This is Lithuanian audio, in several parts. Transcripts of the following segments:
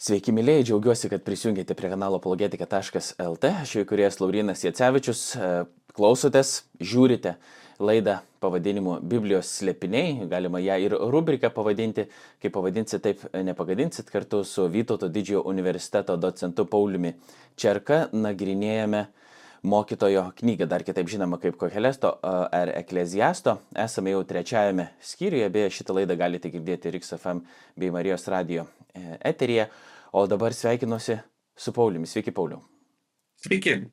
Sveiki, mėlyjei, džiaugiuosi, kad prisijungėte prie kanalo apologetika.lt. Aš jau kuriejas Laurinas Jacevičius. E, klausotės, žiūrite laidą pavadinimu Biblijos slėpiniai. Galima ją ir rubriką pavadinti. Kaip pavadinsit, taip nepagadinsit. Kartu su Vytauto didžiojo universiteto docentu Pauliumi Čerka nagrinėjame mokytojo knygą, dar kitaip žinoma kaip Kohelesto ar Ekleziasto. Esame jau trečiajame skyriuje, beje šitą laidą galite girdėti RixFM bei Marijos radio e, eteryje. O dabar sveikinuosi su Pauliumi. Sveiki, Pauliu. Sveiki.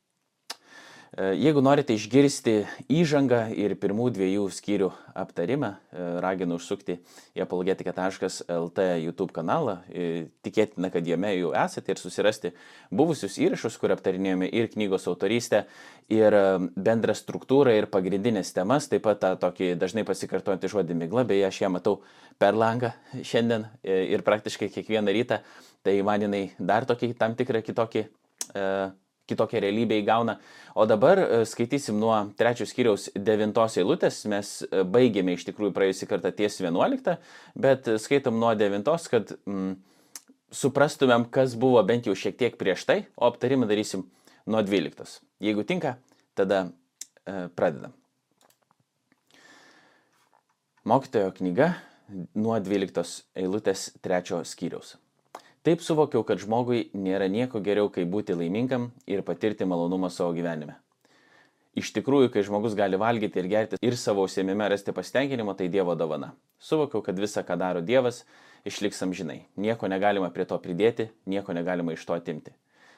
E, jeigu norite išgirsti įžangą ir pirmų dviejų skyrių aptarimą, e, raginu užsukti į apologetika.lt YouTube kanalą. E, tikėtina, kad jame jau esate ir susirasti buvusius įrašus, kur aptarinėjome ir knygos autorystę, ir bendrą struktūrą, ir pagrindinės temas, taip pat tą tokį dažnai pasikartojantį žodį migla, beje, aš ją matau per langą šiandien ir praktiškai kiekvieną rytą, tai man jinai dar tokį tam tikrą kitokį kitokią realybę įgauna. O dabar e, skaitysim nuo trečios skyriaus devintos eilutės. Mes e, baigėme iš tikrųjų praėjusį kartą ties vienuoliktą, bet skaitom nuo devintos, kad mm, suprastumėm, kas buvo bent jau šiek tiek prieš tai, o aptarimą darysim nuo dvyliktos. Jeigu tinka, tada e, pradedam. Mokytojo knyga nuo 12 eilutės 3 skyriaus. Taip suvokiau, kad žmogui nėra nieko geriau, kaip būti laimingam ir patirti malonumą savo gyvenime. Iš tikrųjų, kai žmogus gali valgyti ir gerti ir savo užsiemime rasti pasitenkinimą, tai Dievo dovana. Suvokiau, kad visa, ką daro Dievas, išliks amžinai. Nieko negalima prie to pridėti, nieko negalima iš to atimti.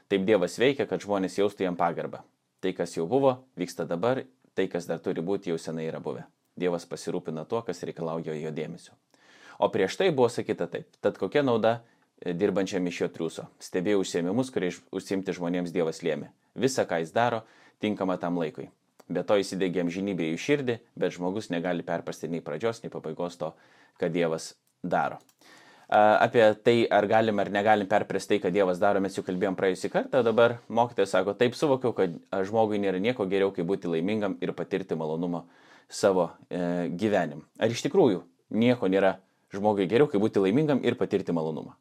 Taip Dievas veikia, kad žmonės jaustų jam pagarbą. Tai, kas jau buvo, vyksta dabar, tai, kas dar turi būti, jau senai yra buvę. Dievas pasirūpina tuo, kas reikalauja jo dėmesio. O prieš tai buvo sakyta taip. Tad kokia nauda dirbančiam iš jo triuso. Stebėjau užsiemimus, kurie užsimti žmonėms Dievas lėmė. Visa, ką jis daro, tinkama tam laikui. Be to įsidėgė amžinybė į širdį, bet žmogus negali perprasti nei pradžios, nei pabaigos to, ką Dievas daro. Apie tai, ar galim ar negalim perprasti tai, ką Dievas daro, mes jau kalbėjom praėjusį kartą, dabar mokytojas sako, taip suvokiau, kad žmogui nėra nieko geriau, kaip būti laimingam ir patirti malonumą savo e, gyvenim. Ar iš tikrųjų nieko nėra žmogui geriau, kaip būti laimingam ir patirti malonumą?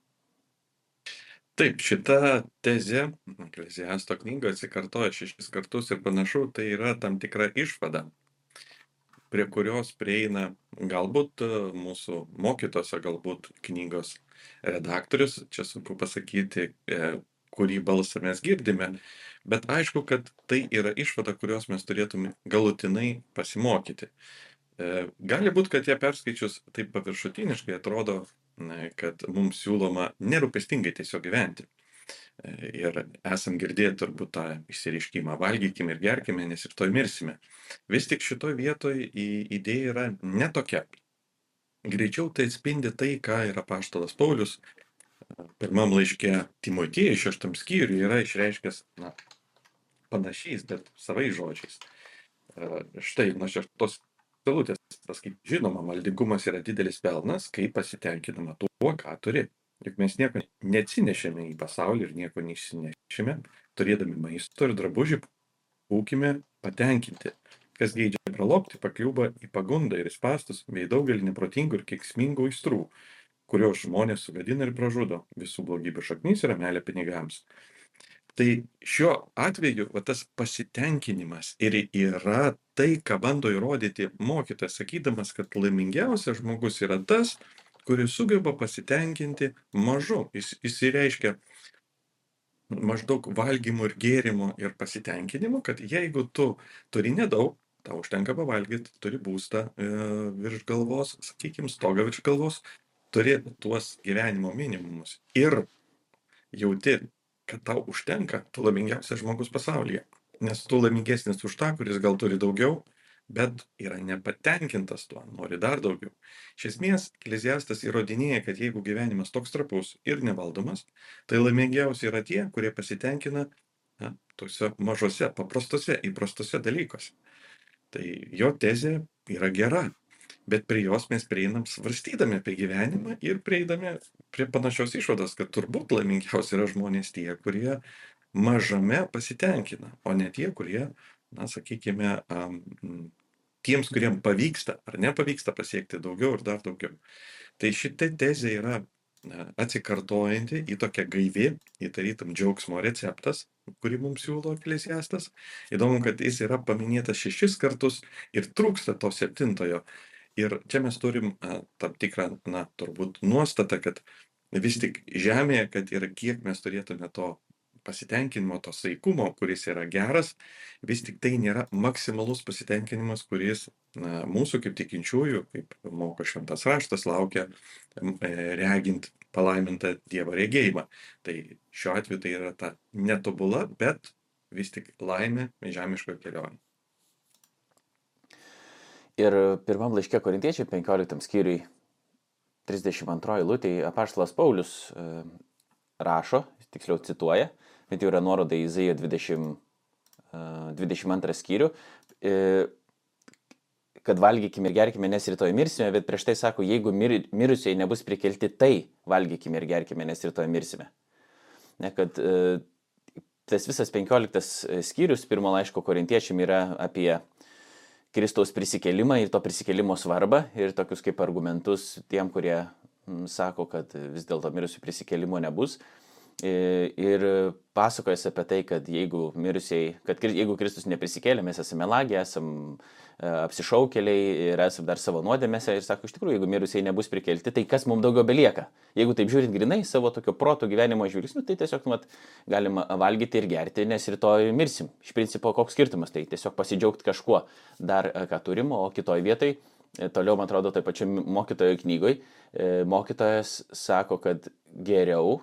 Taip, šita tezė, Ekleziasto knyga atsikartoja šešis kartus ir panašu, tai yra tam tikra išvada, prie kurios prieina galbūt e, mūsų mokytose, galbūt knygos redaktorius, čia sunku pasakyti, e, kurį balsą mes girdime, bet aišku, kad tai yra išvada, kurios mes turėtume galutinai pasimokyti. E, gali būti, kad ją perskaičius taip paviršutiniškai atrodo, kad mums siūloma nerūpestingai tiesiog gyventi. E, ir esam girdėję turbūt tą išsireiškimą valgykime ir gerkime, nes ir toj mirsime. Vis tik šitoje vietoje idėja yra netokia. Greičiau tai atspindi tai, ką yra paštalas Paulius e, pirmam laiške Timotėjai šeštam skyriui yra išreiškęs na, panašiais, bet savai žodžiais. E, štai nuo šeštos eilutės pasakyt. Žinoma maldingumas yra didelis pelnas kai pasitenkinama tuo ką turi. Juk mes nieko neatsinešėme į pasaulį ir nieko neišsinešime turėdami maisto ir drabužį būkime patenkinti. Kas geidžia pralobti pakliūva į pagundą ir spąstus bei daugelį neprotingų ir keiksmingų aistrų kurios žmonės sugadina ir pražudo. Visų blogybių šaknis yra meilė pinigams Tai šiuo atveju va, tas pasitenkinimas ir yra tai, ką bando įrodyti mokytas, sakydamas, kad laimingiausias žmogus yra tas, kuris sugeba pasitenkinti mažu. Jis, jis įreiškia maždaug valgymu ir gėrimu ir pasitenkinimu, kad jeigu tu turi nedaug, tau užtenka pavalgyti, turi būstą e, virš galvos, sakykime, stogą virš galvos, turi tuos gyvenimo minimumus ir jauti kad tau užtenka, tu laimingiausias žmogus pasaulyje. Nes tu laimingesnis už tą, kuris gal turi daugiau, bet yra nepatenkintas tuo, nori dar daugiau. Iš esmės, Ekleziastas įrodinėja, kad jeigu gyvenimas toks trapus ir nevaldomas, tai laimingiausi yra tie, kurie pasitenkina na, tuose mažose, paprastose, įprastose dalykuose. Tai jo tezė yra gera bet prie jos mes prieinam svarstydami apie gyvenimą ir prieidami prie panašios išvados, kad turbūt laimingiausi yra žmonės tie, kurie mažame pasitenkina, o ne tie, kurie, na, sakykime, um, tiems, kuriems pavyksta ar nepavyksta pasiekti daugiau ir dar daugiau. Tai šitą tezę yra atsikartojanti į tokią gaivi, į tarytum džiaugsmo receptas, kurį mums siūlo eklesiastas. Įdomu, kad jis yra paminėtas šešis kartus ir trūksta to septintojo. Ir čia mes turim tam tikrą, na, turbūt nuostatą, kad vis tik žemėje, kad ir kiek mes turėtume to pasitenkinimo, to saikumo, kuris yra geras, vis tik tai nėra maksimalus pasitenkinimas, kuris na, mūsų kaip tikinčiųjų, kaip moko šventas raštas, laukia e, regint palaimintą Dievo regėjimą. Tai šiuo atveju tai yra ta netobula, bet vis tik laimė žemiškoje kelionėje. Ir pirmam laiškė korintiečiai 15 skyriui 32 eilutė apaštalas Paulius e, rašo, tiksliau cituoja, bet jau yra nuoroda į Izaijo 20, 22 skyrių, e, kad valgykime ir gerkime, nes rytoj mirsime, bet prieš tai sako, jeigu mir, mirusiai nebus prikelti, tai valgykime ir gerkime, nes rytoj mirsime. Ne, kad e, tas visas 15 skyrius pirmo laiško korintiečiam yra apie Kristaus prisikelimą ir to prisikelimo svarbą ir tokius kaip argumentus tiem, kurie sako, kad vis dėlto mirusių prisikelimo nebus. Ir pasakojas apie tai, kad jeigu mirusiai, kad jeigu Kristus neprisikėlė, mes esame lagiai, esame apsišaukėliai ir esame dar savo nuodėmėse ir sako, iš tikrųjų, jeigu mirusiai nebus prikelti, tai kas mums daugiau belieka? Jeigu taip žiūrint grinai savo tokio proto gyvenimo žvilgsniu, tai tiesiog nu, mat, galima valgyti ir gerti, nes rytoj mirsim. Iš principo, koks skirtumas, tai tiesiog pasidžiaugti kažkuo dar, ką turim, o kitoj vietoj toliau, man atrodo, taip pačiam mokytojo knygoj, mokytojas sako, kad geriau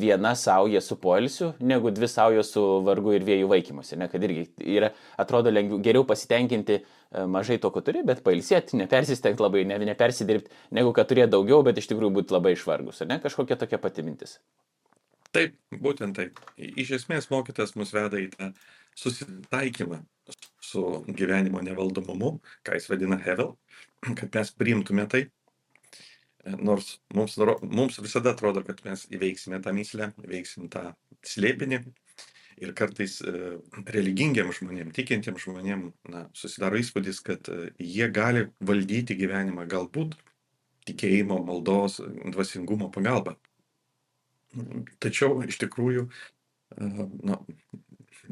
viena sauja su poilsiu, negu dvi sauja su vargu ir vėjų vaikymuose. Ne, kad irgi yra, atrodo, lengviau, geriau pasitenkinti e, mažai to, ko turi, bet pailsėti, nepersistengti labai, ne, nepersidirbti, negu kad turėti daugiau, bet iš tikrųjų būti labai išvargus. Ne, kažkokia tokia pati mintis. Taip, būtent taip. Iš esmės mokytas mus veda į tą susitaikymą su gyvenimo nevaldomumu, ką jis vadina Hevel, kad mes priimtume tai Nors mums, mums visada atrodo, kad mes įveiksime tą myslę, įveiksim tą slėpinį. Ir kartais e, religingiam žmonėm, tikintiem žmonėm na, susidaro įspūdis, kad e, jie gali valdyti gyvenimą galbūt tikėjimo, maldos, dvasingumo pagalba. Tačiau iš tikrųjų e, na,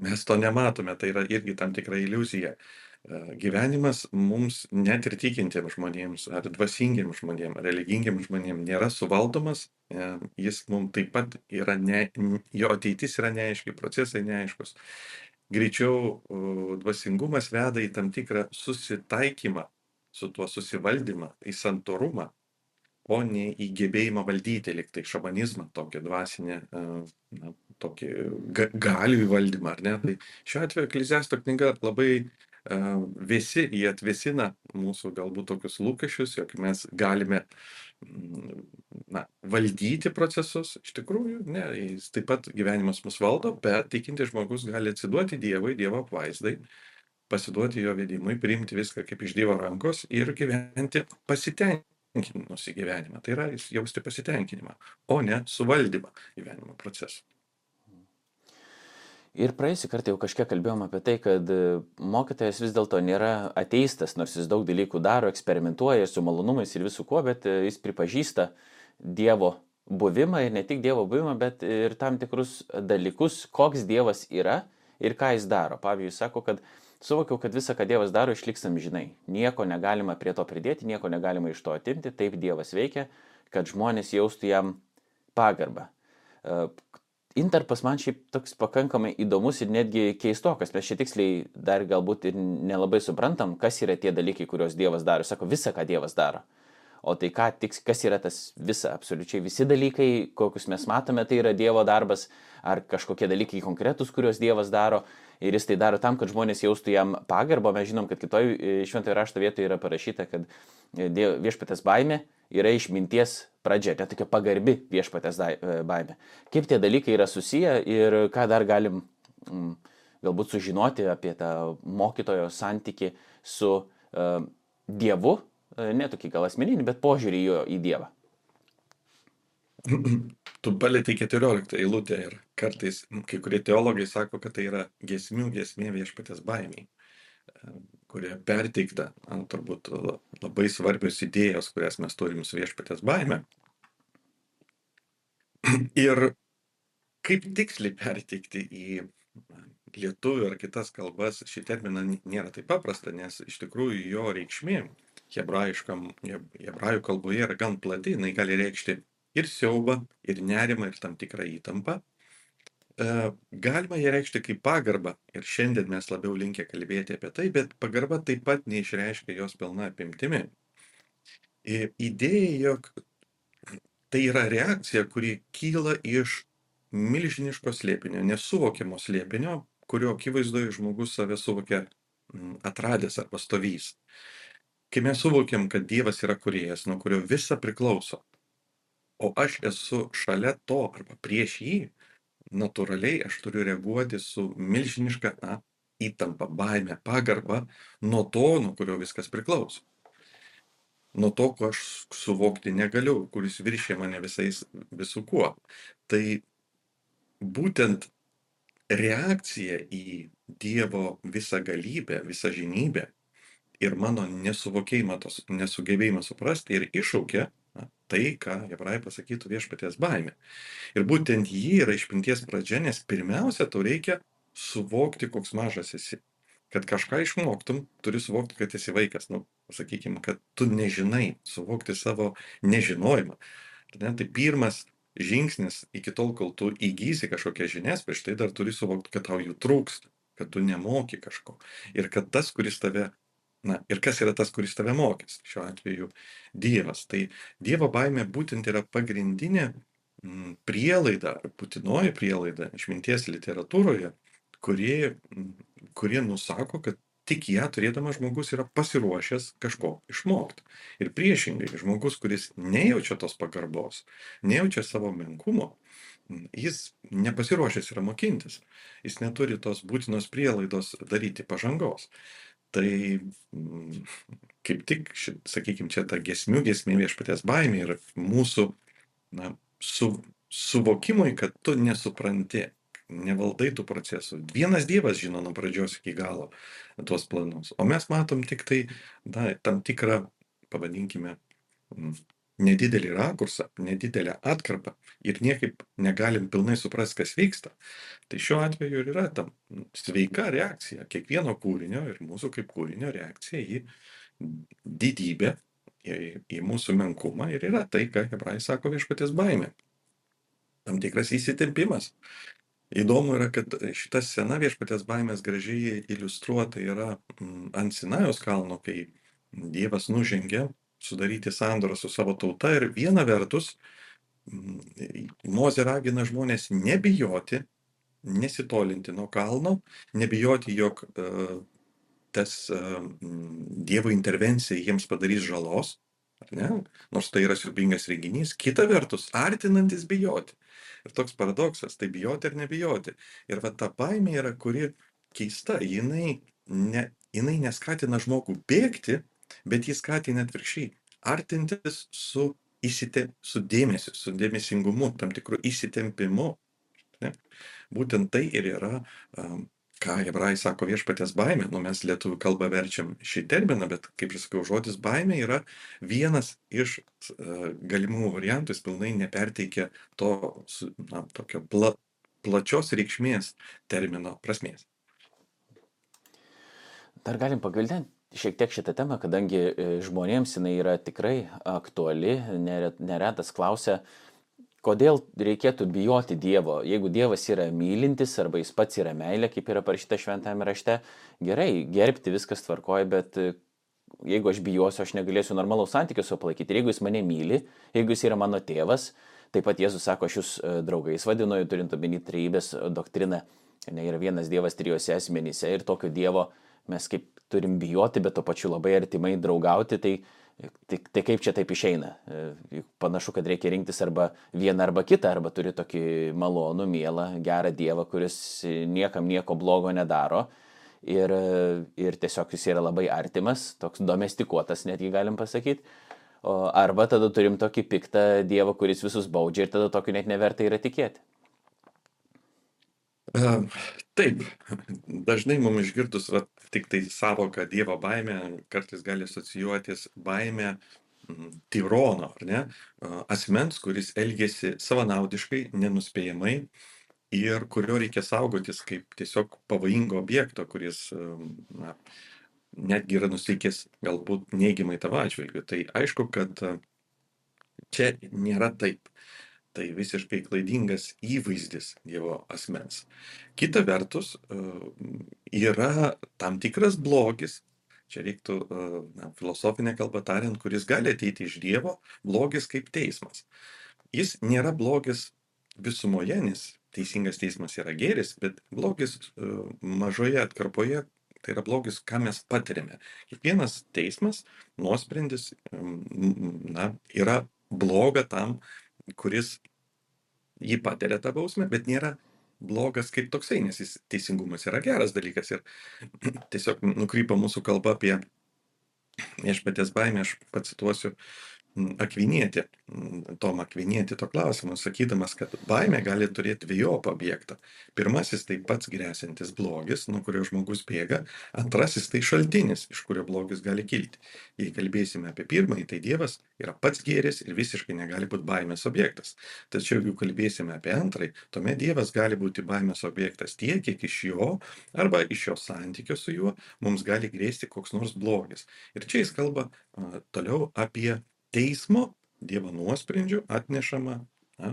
mes to nematome, tai yra irgi tam tikra iliuzija. Gyvenimas mums net ir tikintiems žmonėms ar dvasingiems žmonėms, religingiems žmonėms nėra suvaldomas, jis mums taip pat yra, ne, jo ateitis yra neaiški, procesai neaiškus. Greičiau dvasingumas veda į tam tikrą susitaikymą su tuo susivaldymą, į santorumą, o ne į gebėjimą valdyti, liktai šamanizmą, tokį dvasinę, e, na, tokį galių įvaldymą, ar ne? Tai šiuo atveju Ekleziasto knyga labai visi jie atvesina mūsų galbūt tokius lūkesčius, jog mes galime mm, na, valdyti procesus. Iš tikrųjų, ne, jis taip pat gyvenimas mus valdo, bet tikinti žmogus gali atsiduoti Dievui, Dievo apvaizdai, pasiduoti jo vedimui, priimti viską kaip iš Dievo rankos ir gyventi pasitenkinusi gyvenimą. Tai yra jausti pasitenkinimą, o ne suvaldymą gyvenimo procesų. Ir praėjusį kartą jau kažkiek kalbėjom apie tai, kad e, mokytojas vis dėlto nėra ateistas, nors jis daug dalykų daro, eksperimentuoja su malonumais ir visų kuo, bet e, jis pripažįsta Dievo buvimą ir ne tik Dievo buvimą, bet ir tam tikrus dalykus, koks Dievas yra ir ką jis daro. Pavyzdžiui, sako, kad suvokiau, kad visą, ką Dievas daro, išliksam žinai. Nieko negalima prie to pridėti, nieko negalima iš to atimti, taip Dievas veikia, kad žmonės jaustų jam pagarbą e, Interpas man šiaip toks pakankamai įdomus ir netgi keistokas. Mes čia tiksliai dar galbūt ir nelabai suprantam, kas yra tie dalykai, kuriuos Dievas daro. Sako, visą, ką Dievas daro. O tai ką, tiks, kas yra tas visa, absoliučiai visi dalykai, kokius mes matome, tai yra Dievo darbas, ar kažkokie dalykai konkretus, kuriuos Dievas daro. Ir jis tai daro tam, kad žmonės jaustų jam pagarbą. Mes žinom, kad kitoj e, šventojo rašto vietoje yra parašyta, kad e, viešpatės baime yra išminties pradžia, net tokia pagarbi viešpatės e, baime. Kaip tie dalykai yra susiję ir ką dar galim mm, galbūt sužinoti apie tą mokytojo santyki su uh, Dievu, e, ne tokį gal asmeninį, bet požiūrį jo į Dievą. Tu palėtai 14 eilutę ir kartais kai kurie teologai sako, kad tai yra gesmių gesmė viešpatės baimiai kurioje perteikta, turbūt labai svarbios idėjos, kurias mes turim su viešpatės baime. Ir kaip tiksliai perteikti į lietuvių ar kitas kalbas šį terminą nėra taip paprasta, nes iš tikrųjų jo reikšmė hebrajiškam, hebrajų kalboje yra gan plati, jinai gali reikšti ir siaubą, ir nerimą, ir tam tikrą įtampą. E, galima ją reikšti kaip pagarbą ir šiandien mes labiau linkę kalbėti apie tai, bet pagarba taip pat neišreiškia jos pilna apimtimi. Idėja, jog tai yra reakcija, kuri kyla iš milžiniško slėpinio, nesuvokiamo slėpinio, kurio akivaizdoje žmogus save suvokia atradęs arba stovys. Kai mes suvokiam, kad Dievas yra kuriejas, nuo kurio visa priklauso, o aš esu šalia to arba prieš jį, natūraliai aš turiu reaguoti su milžiniška na, įtampa, baime, pagarba nuo to, nuo kurio viskas priklauso. Nuo to, ko aš suvokti negaliu, kuris viršė mane visais, visų kuo. Tai būtent reakcija į Dievo visą galybę, visą žinybę ir mano nesuvokėjimą, tos nesugebėjimą suprasti ir iššaukia na, tai, ką hebrajai pasakytų viešpaties baimė. Ir būtent jį yra išpinties pradžia, nes pirmiausia, tau reikia suvokti, koks mažas esi. Kad kažką išmoktum, turi suvokti, kad esi vaikas. Nu, sakykime, kad tu nežinai, suvokti savo nežinojimą. Ne, tai pirmas žingsnis iki tol, kol tu įgysi kažkokias žinias, prieš tai dar turi suvokti, kad tau jų trūksta, kad tu nemoki kažko. Ir kad tas, kuris tave Na, ir kas yra tas, kuris tave mokys? Šiuo atveju Dievas. Tai Dievo baimė būtent yra pagrindinė mm, prielaida, būtinoji prielaida išminties literatūroje, kurie, mm, kurie nusako, kad tik ją turėdamas žmogus yra pasiruošęs kažko išmokti. Ir priešingai, žmogus, kuris nejaučia tos pagarbos, nejaučia savo menkumo, mm, jis nepasiruošęs yra mokintis. Jis neturi tos būtinos prielaidos daryti pažangos tai mm, kaip tik, sakykime, čia ta gesmių gesmė viešpatės baimė ir mūsų na, su, suvokimui, kad tu nesupranti, nevaldai tų procesų. Vienas Dievas žino nuo pradžios iki galo tuos planus, o mes matom tik tai na, tam tikrą, pavadinkime, mm, nedidelį rakursą, nedidelę atkarpą ir niekaip negalim pilnai suprasti, kas vyksta. Tai šiuo atveju ir yra tam sveika reakcija kiekvieno kūrinio ir mūsų kaip kūrinio reakcija į didybę, į, į mūsų menkumą ir yra tai, ką hebrajai sako viešpatės baime. Tam tikras įsitempimas. Įdomu yra, kad šita scena viešpatės baimės gražiai iliustruota yra ant Sinajos kalno, kai Dievas nužengė sudaryti sandorą su savo tauta ir viena vertus Mozė ragina žmonės nebijoti, nesitolinti nuo kalno, nebijoti, jog uh, tas uh, Dievo intervencija jiems padarys žalos, nors tai yra siubingas reginys, kita vertus, artinantis bijoti. Ir toks paradoksas, tai bijoti ar nebijoti. Ir va ta baimė yra, kuri keista, jinai, ne, jinai neskatina žmogų bėgti, bet jis skatina atvirkščiai artintis su, įsite, su dėmesiu, su dėmesingumu, tam tikru įsitempimu. Ne? Būtent tai ir yra, ką hebrai sako viešpatės baimė, nu mes lietuvių kalbą verčiam šį terminą, bet kaip ir sakiau, žodis baimė yra vienas iš uh, galimų variantų, jis pilnai neperteikia to na, tokio pla, plačios reikšmės termino prasmės. Dar galim pagvildinti šiek tiek šitą temą, kadangi e, žmonėms jinai yra tikrai aktuali, neretas klausia, kodėl reikėtų bijoti Dievo. Jeigu Dievas yra mylintis arba jis pats yra meilė, kaip yra parašyta šventame rašte, gerai, gerbti viskas tvarkoja, bet e, jeigu aš bijosiu, aš negalėsiu normalaus santykių su palaikyti. Ir jeigu jis mane myli, jeigu jis yra mano tėvas, taip pat Jėzus sako, aš jūs e, draugais vadinu, turint omeny trejybės doktriną, ne yra vienas Dievas trijose asmenyse ir tokio Dievo mes kaip turim bijoti, bet to pačiu labai artimai draugauti, tai, tai, tai kaip čia taip išeina? E, panašu, kad reikia rinktis arba vieną arba kitą, arba turi tokį malonų, mielą, gerą Dievą, kuris niekam nieko blogo nedaro. Ir, ir tiesiog jis yra labai artimas, toks domestikuotas, netgi galim pasakyti. O arba tada turim tokį piktą Dievą, kuris visus baudžia ir tada tokiu net neverta yra tikėti. Taip, dažnai mums išgirdus va, tik tai savoką Dievo baimė, kartais gali asocijuotis baimė tyrono, ar ne, asmens, kuris elgesi savanaudiškai, nenuspėjamai ir kurio reikia saugotis kaip tiesiog pavojingo objekto, kuris na, netgi yra nusteikęs galbūt neigiamai tavo atžvilgiu. Tai aišku, kad čia nėra taip. Tai visiškai klaidingas įvaizdis Dievo asmens. Kita vertus, yra tam tikras blogis, čia reiktų na, filosofinė kalba tariant, kuris gali ateiti iš Dievo, blogis kaip teismas. Jis nėra blogis visumoje, nes teisingas teismas yra gėris, bet blogis mažoje atkarpoje tai yra blogis, ką mes patiriame. Kiekvienas teismas, nuosprendis, na, yra bloga tam, kuris jį patiria tą bausmę, bet nėra blogas kaip toksai, nes jis teisingumas yra geras dalykas ir tiesiog nukrypa mūsų kalba apie viešpatės baimę, aš pacituosiu Akvinietį, Tomą Akvinietį to klausimą, sakydamas, kad baimė gali turėti dviejopą objektą. Pirmasis tai pats grėsintis blogis, nuo kurio žmogus bėga, antrasis tai šaltinis, iš kurio blogis gali kilti. Jei kalbėsime apie pirmąjį, tai Dievas yra pats gėris ir visiškai negali būti baimės objektas. Tačiau jeigu kalbėsime apie antrąjį, tuomet Dievas gali būti baimės objektas tiek, kiek iš jo arba iš jo santykio su juo mums gali grėsti koks nors blogis. Ir čia jis kalba toliau apie teismo Dievo nuosprendžiu atnešama na,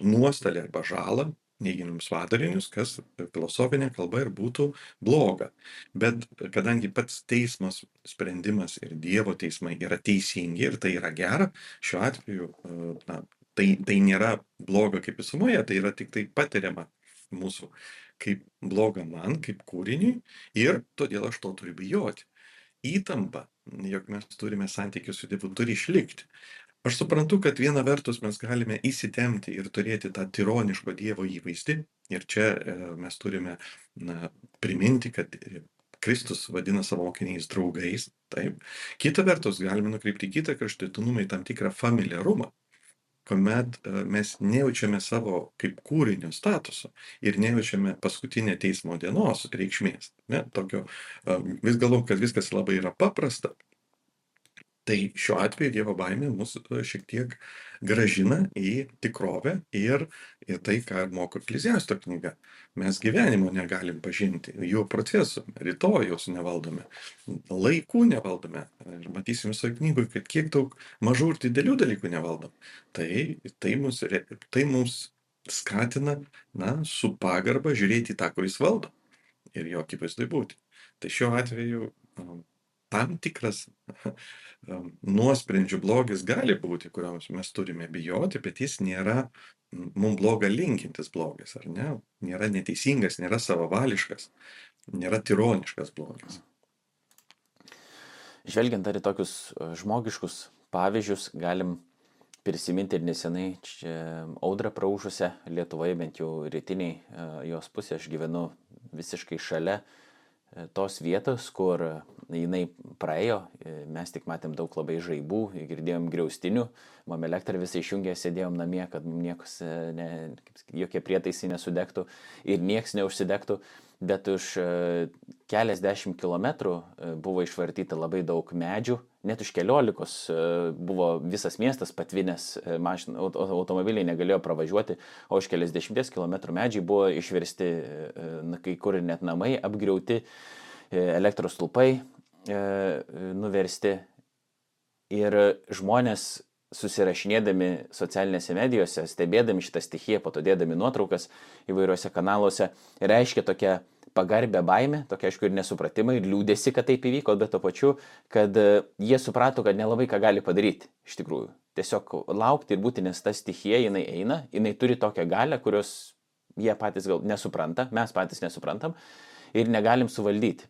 nuostolį arba žalą, neigiamus padarinius, kas filosofinė kalba ir būtų bloga. Bet kadangi pats teismas sprendimas ir Dievo teismai yra teisingi ir tai yra gera, šiuo atveju na, tai, tai nėra bloga kaip visumoje, tai yra tik tai patiriama mūsų kaip bloga man, kaip kūriniui ir todėl aš to turiu bijoti įtampa, jog mes turime santykių su Dievu, turi išlikti. Aš suprantu, kad viena vertus mes galime įsitemti ir turėti tą tironiško Dievo įvaizdį. Ir čia e, mes turime na, priminti, kad Kristus vadina savo mokiniais draugais. Taip. Kita vertus, galime nukreipti kitą kraštutinumą į tam tikrą familiarumą kuomet e, mes nejaučiame savo kaip kūrinio statuso ir nejaučiame paskutinę teismo dienos reikšmės. Ne, tokio, e, vis galvom, kad viskas labai yra paprasta. Tai šiuo atveju Dievo baimė mus e, šiek tiek gražina į tikrovę ir į tai, ką moko Ekleziasto knyga. Mes gyvenimo negalim pažinti, jų procesų, rytojus nevaldome, laikų nevaldome. Ir matysim visoje knygoje, kad kiek daug mažų ir didelių dalykų nevaldom. Tai, tai, mus, tai mums skatina, na, su pagarba žiūrėti tą, kuris valdo ir jo akivaizdai būti. Tai šiuo atveju tam tikras nuosprendžių blogis gali būti, kuriuos mes turime bijoti, bet jis nėra mums blogą linkintis blogis, ar ne? Nėra neteisingas, nėra savavališkas, nėra tironiškas blogis. Žvelgiant ar į tokius e, žmogiškus pavyzdžius, galim prisiminti ir nesenai čia audrą praužusią Lietuvoje, bent jau rytiniai e, jos pusė, aš gyvenu visiškai šalia E, tos vietos, kur jinai praėjo, e, mes tik matėm daug labai žaibų, girdėjom griaustinių, mum elektrą visai išjungė, sėdėjom namie, kad niekas, e, ne, jokie prietaisai nesudegtų ir nieks neužsidegtų. Bet už e, keliasdešimt kilometrų buvo išvartyta labai daug medžių, net už keliolikos buvo visas miestas patvinęs, mašin, automobiliai negalėjo pravažiuoti, o už keliasdešimties kilometrų medžiai buvo išversti, kai kur net namai apgriauti, elektros stulpai nuversti ir žmonės susirašinėdami socialinėse medijose, stebėdami šitą stichiją, po to dėdami nuotraukas įvairiuose kanaluose, reiškia tokią pagarbę baimę, tokia aišku ir nesupratimą, ir liūdėsi, kad taip įvyko, bet to pačiu, kad e, jie suprato, kad nelabai ką gali padaryti iš tikrųjų. Tiesiog laukti ir būti, nes ta stichija jinai eina, jinai turi tokią galę, kurios jie patys gal nesupranta, mes patys nesuprantam ir negalim suvaldyti.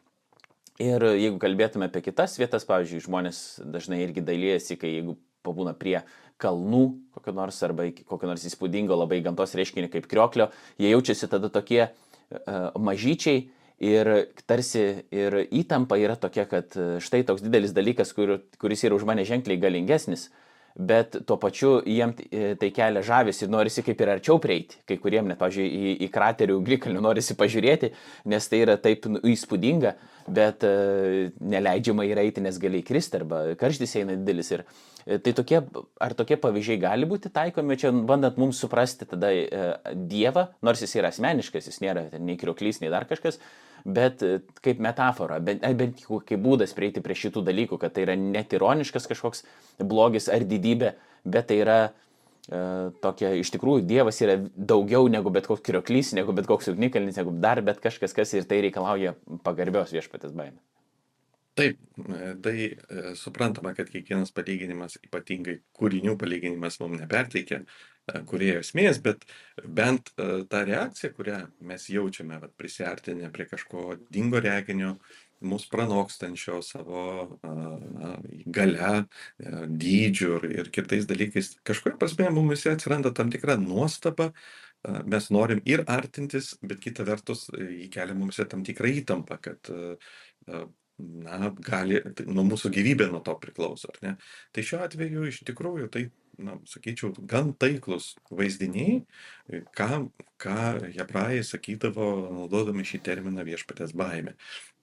Ir jeigu kalbėtume apie kitas vietas, pavyzdžiui, žmonės dažnai irgi dalyjasi, kai jeigu pabūna prie kalnų kokio nors arba kokio nors įspūdingo labai gamtos reiškinio kaip krioklio, jie jaučiasi tada tokie uh, mažyčiai ir tarsi ir įtampa yra tokia, kad štai toks didelis dalykas, kur, kuris yra už mane ženkliai galingesnis, bet tuo pačiu jiem e, tai kelia žavis ir norisi kaip ir arčiau prieiti. Kai kuriem net, pažiūrėjau, į, į kraterių glikalnių norisi pažiūrėti, nes tai yra taip nu, įspūdinga, bet uh, neleidžiama yra eiti, nes gali įkristi arba karštis eina didelis. Ir uh, tai tokie, ar tokie pavyzdžiai gali būti taikomi čia, bandant mums suprasti tada uh, Dievą, nors jis yra asmeniškas, jis nėra nei krioklys, nei dar kažkas, bet kaip metafora, bent, bent kaip būdas prieiti prie šitų dalykų, kad tai yra netironiškas kažkoks blogis ar didybė, bet tai yra e, tokia, iš tikrųjų, Dievas yra daugiau negu bet koks krioklys, negu bet koks ugnikalnis, negu dar bet kažkas, kas ir tai reikalauja pagarbios viešpatės baimės. Taip, e, tai e, suprantama, kad kiekvienas palyginimas, ypatingai kūrinių palyginimas mums neperteikia e, kurėjo esmės, bet bent e, ta reakcija, kurią mes jaučiame, vat, prisartinę prie kažko dingo reginio, mus pranokstančio savo na, gale, e, dydžiu ir, ir kitais dalykais, kažkuria prasme mums atsiranda tam tikra nuostaba, mes norim ir artintis, bet kita vertus e, įkelia mums tam tikrą įtampą, kad a, na, gali, tai nuo mūsų gyvybė nuo to priklauso, ar ne? Tai šiuo atveju iš tikrųjų tai, na, sakyčiau, gan taiklus vaizdiniai, ką, ką hebrajai sakydavo, naudodami šį terminą viešpatės baimė.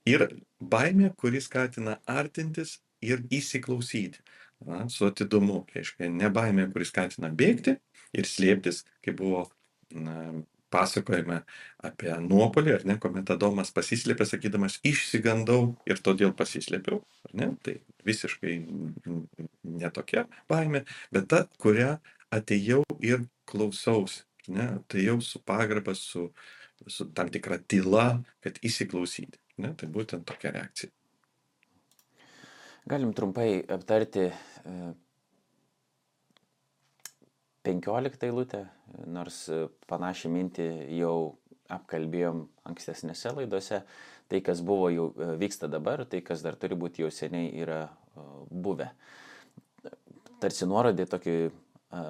Ir baimė, kuris skatina artintis ir įsiklausyti. Na, su atidumu, reiškia, ne baimė, kuris skatina bėgti ir slėptis, kaip buvo na, pasakojame apie nuopolį, ar ne, kuomet Adomas pasislėpė, sakydamas, išsigandau ir todėl pasislėpiau, ar ne, tai visiškai netokia baimė, bet ta, kurią atėjau ir klausausi, ne, atėjau su pagarba, su, su tam tikra tyla, kad įsiklausyti, ne, tai būtent tokia reakcija. Galim trumpai aptarti 15 eilutę, nors panašią mintį jau apkalbėjom ankstesnėse laidose. Tai, kas buvo jau e, vyksta dabar, tai, kas dar turi būti jau seniai yra e, buvę. Tarsi nuorodė tokį, e,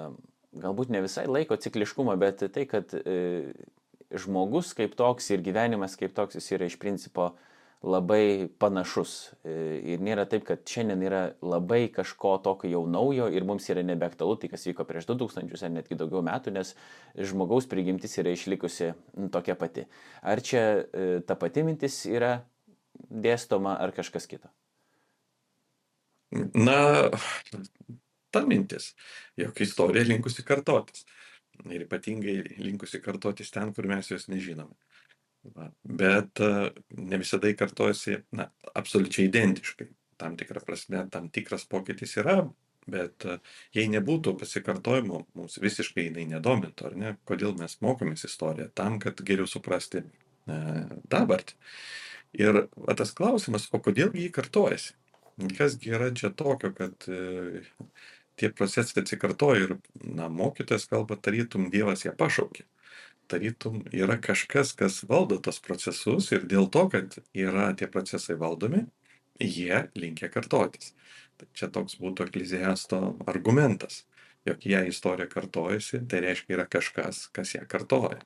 galbūt ne visai laiko cikliškumą, bet tai, kad žmogus kaip toks ir gyvenimas kaip toks jis yra iš principo uh, labai panašus. E, ir nėra taip, kad šiandien yra labai kažko tokio jau naujo ir mums yra nebeaktualu tai, kas vyko prieš 2000 ar netgi daugiau metų, nes žmogaus prigimtis yra išlikusi tokia pati. Ar čia e, ta pati mintis yra dėstoma ar kažkas kito? Na, ta mintis, jog istorija linkusi kartotis. Ir ypatingai linkusi kartotis ten, kur mes jos nežinome. Va. Bet e, ne visada kartojasi na, absoliučiai identiškai. Tam tikrą prasme, tam tikras pokytis yra, bet e, jei nebūtų pasikartojimo, mums visiškai jinai nedomintų, ar ne? Kodėl mes mokomės istoriją? Tam, kad geriau suprasti e, dabartį. Ir va, tas klausimas, o kodėl jį kartojasi? Kasgi yra čia tokio, kad e, tie procesai atsikartoja ir, na, mokytojas kalba, tarytum Dievas ją pašaukė tarytum yra kažkas, kas valdo tos procesus ir dėl to, kad yra tie procesai valdomi, jie linkia kartotis. Tai čia toks būtų ekleziasto argumentas, jog jei istorija kartojasi, tai reiškia yra kažkas, kas ją kartoja.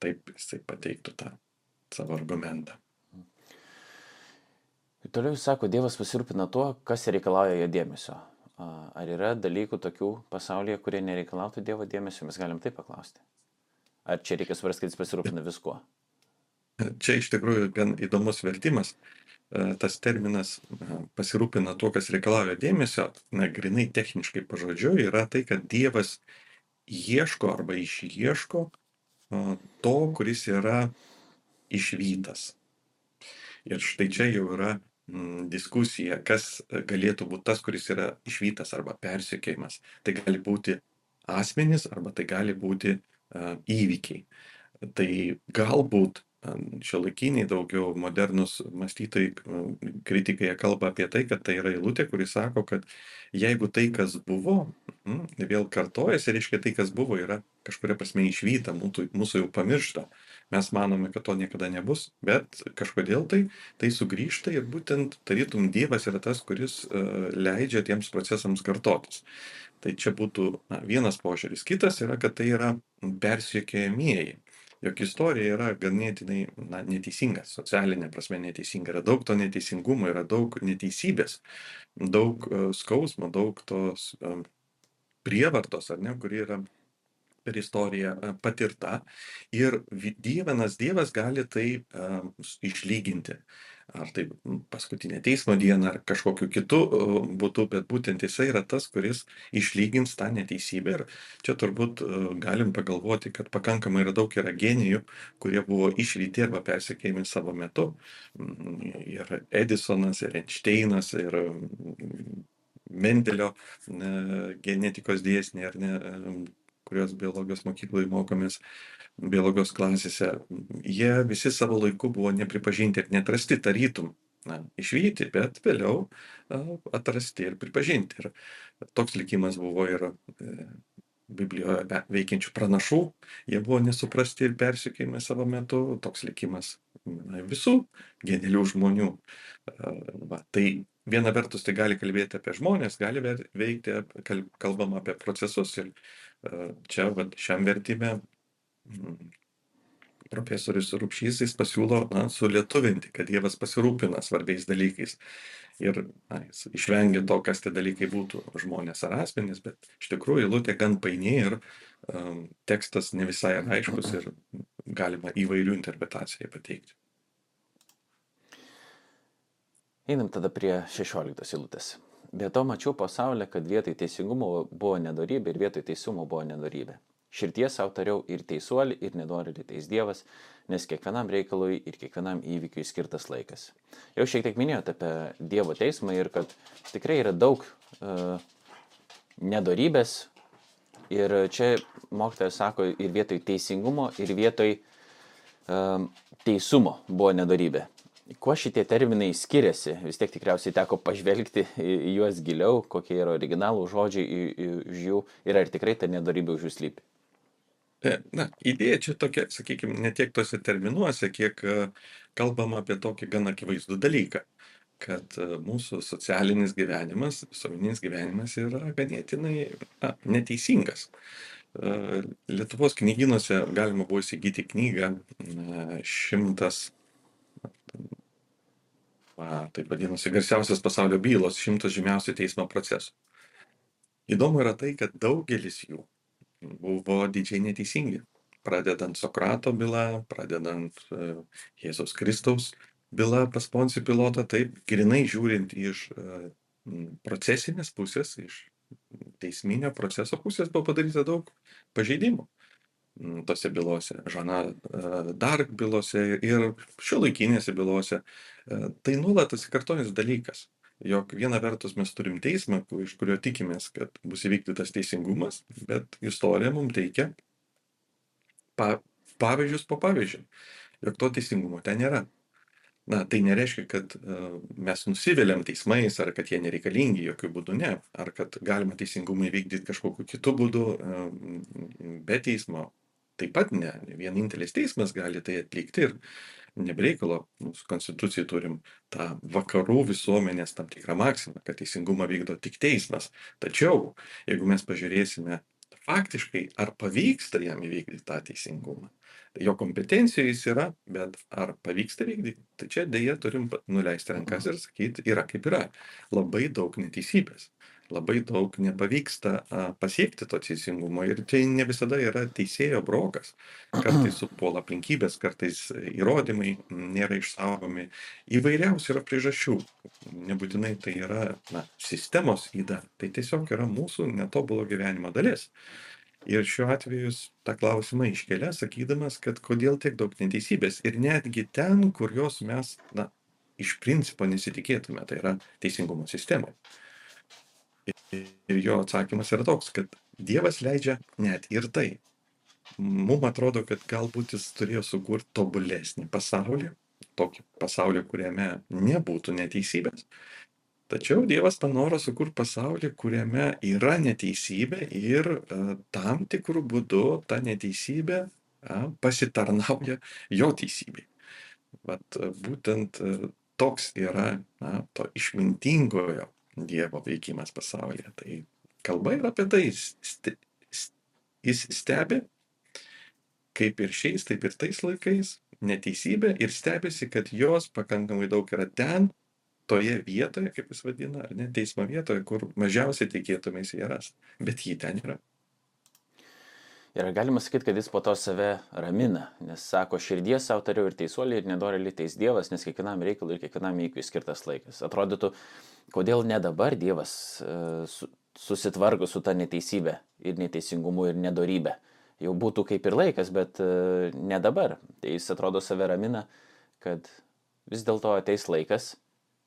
Taip jisai pateiktų tą savo argumentą. Ir toliau jis sako, Dievas pasirūpina tuo, kas reikalauja jo dėmesio. Ar yra dalykų tokių pasaulyje, kurie nereikalautų Dievo dėmesio, mes galim taip paklausti. Ar čia reikia suprasti, kad jis pasirūpina viskuo? Čia iš tikrųjų gan įdomus vertimas. E, tas terminas e, pasirūpina tuo, kas reikalauja dėmesio, na, grinai techniškai pažodžiu, yra tai, kad Dievas ieško arba išieško e, to, kuris yra išvytas. Ir štai čia jau yra diskusija, kas galėtų būti tas, kuris yra išvytas arba persiekėjimas. Tai gali būti asmenys arba tai gali būti įvykiai. Tai galbūt šiuolaikiniai daugiau modernus mąstytojai, kritikai kalba apie tai, kad tai yra eilutė, kuris sako, kad jeigu tai, kas buvo, vėl kartojasi, reiškia tai, kas buvo, yra kažkuria prasme išvyta, mūsų jau pamiršta. Mes manome, kad to niekada nebus, bet kažkodėl tai, tai sugrįžta ir būtent tarytum Dievas yra tas, kuris uh, leidžia tiems procesams kartotis. Tai čia būtų na, vienas požiūris. Kitas yra, kad tai yra persiekėjamieji. jog istorija yra ganėtinai na, neteisinga, socialinė prasme neteisinga, yra daug to neteisingumo, yra daug neteisybės, daug uh, skausmo, daug tos um, prievartos, ar ne, kuri yra per istoriją e, patirta ir vienas Dievas gali tai um, išlyginti. Ar tai paskutinė teismo diena, ar kažkokiu kitu būdu, bet būtent jisai yra tas, kuris išlygins tą neteisybę. Ir čia turbūt galim pagalvoti, kad pakankamai yra daug yra genijų, kurie buvo išryti arba persikėjami savo metu. Ir Edisonas, ir Einšteinas, ir Mendelio genetikos dėsniai, ar ne, kuriuos biologijos mokykloje mokomės, biologijos klasėse, jie visi savo laiku buvo nepripažinti ir netrasti tarytum. Na, išvykti, bet vėliau atrasti ir pripažinti. Ir toks likimas buvo ir e, Biblijoje veikiančių pranašų, jie buvo nesuprasti ir persikėjami savo metu, toks likimas na, visų genialių žmonių. Va, tai viena vertus tai gali kalbėti apie žmonės, gali veikti, kalbam apie procesus ir čia vat, šiam vertime mm, profesorius Rupšys jis pasiūlo na, sulietuvinti, kad Dievas pasirūpina svarbiais dalykais. Ir na, jis išvengia to, kas tie dalykai būtų žmonės ar asmenys, bet iš tikrųjų eilutė gan paini ir um, tekstas ne visai aiškus ir galima įvairių interpretacijų pateikti. Einam tada prie 16 eilutės. Be to mačiau pasaulį, kad vietoj teisingumo buvo nedorybė ir vietoj teisumo buvo nedorybė. Širties savo tariau ir teisuolį, ir nedorėlį teis Dievas, nes kiekvienam reikalui ir kiekvienam įvykiui skirtas laikas. Jau šiek tiek minėjote apie Dievo teismą ir kad tikrai yra daug uh, nedorybės. Ir čia mokytojas sako ir vietoj teisingumo, ir vietoj uh, teisumo buvo nedorybė. Kuo šitie terminai skiriasi? Vis tiek tikriausiai teko pažvelgti į juos giliau, kokie yra originalų žodžiai iš jų ir ar tikrai ta nedarybė už jų slypi. E, na, idėja čia tokia, sakykime, ne tiek tose terminuose, kiek e, kalbama apie tokį gan akivaizdų dalyką, kad e, mūsų socialinis gyvenimas, visuomeninis gyvenimas yra ganėtinai na, neteisingas. Lietuvos knyginuose galima buvo įsigyti knygą šimtas va, taip vadinasi, garsiausias pasaulio bylos, šimtas žymiausių teismo procesų. Įdomu yra tai, kad daugelis jų buvo didžiai neteisingi. Pradedant Sokrato bylą, pradedant uh, Jėzaus Kristaus bylą pas Poncijų pilotą, taip, grinai žiūrint iš uh, procesinės pusės, iš teisminio proceso pusės buvo padaryta daug pažeidimų tose bylose, Žana Dark bylose ir šiuolaikinėse bylose. Tai nuolat atsikartojantis dalykas, jog viena vertus mes turim teismą, iš kurio tikimės, kad bus įvykdytas teisingumas, bet istorija mums teikia pa, pavyzdžius po pavyzdžių, jog to teisingumo ten nėra. Na, tai nereiškia, kad uh, mes nusiviliam teismais ar kad jie nereikalingi, jokių būdų ne. Ar kad galima teisingumą įvykdyti kažkokiu kitu būdu be teismo taip pat ne vienintelis teismas gali tai atlikti ir nebreikalo mūsų konstitucijai turim tą vakarų visuomenės tam tikrą maksimą, kad teisingumą vykdo tik teismas. Tačiau, jeigu mes pažiūrėsime faktiškai, ar pavyksta jam įvykdyti tą teisingumą, tai jo kompetencijų jis yra, bet ar pavyksta vykdyti, tai čia dėja turim nuleisti rankas ir sakyti, yra kaip yra. Labai daug neteisybės labai daug nepavyksta pasiekti to teisingumo ir tai ne visada yra teisėjo brokas. Kartais supuola aplinkybės, kartais įrodymai nėra išsaugomi. Įvairiausių yra priežasčių. Nebūtinai tai yra na, sistemos įda, tai tiesiog yra mūsų netobulo gyvenimo dalis. Ir šiuo atveju tą klausimą iškelia, sakydamas, kad kodėl tiek daug neteisybės ir netgi ten, kur jos mes, na, iš principo nesitikėtume, tai yra teisingumo sistemoje. Ir jo atsakymas yra toks, kad Dievas leidžia net ir tai. Mums atrodo, kad galbūt jis turėjo sukurti tobulesnį pasaulį, tokį pasaulį, kuriame nebūtų neteisybės. Tačiau Dievas panoro sukurti pasaulį, kuriame yra neteisybė ir uh, tam tikrų būdų ta neteisybė uh, pasitarnauja jo teisybei. Vat būtent uh, toks yra na, to išmintingojo Dievo veikimas pasaulyje. Tai kalba yra apie tai, jis stebi, kaip ir šiais, taip ir tais laikais neteisybė ir stebisi, kad jos pakankamai daug yra ten, toje vietoje, kaip jis vadina, ar ne, teismo vietoje, kur mažiausiai tikėtumės ją rasti. Bet jį ten yra. Ir galima sakyti, kad jis po to save ramina, nes sako, širdies savo tariau ir teisuoliai ir nedorėliai teis Dievas, nes kiekvienam reikalui ir kiekvienam įvykiui skirtas laikas. Atrodytų, kodėl ne dabar Dievas su, susitvarko su ta neteisybė ir neteisingumu ir nedorybė. Jau būtų kaip ir laikas, bet uh, ne dabar. Tai jis atrodo save ramina, kad vis dėlto ateis laikas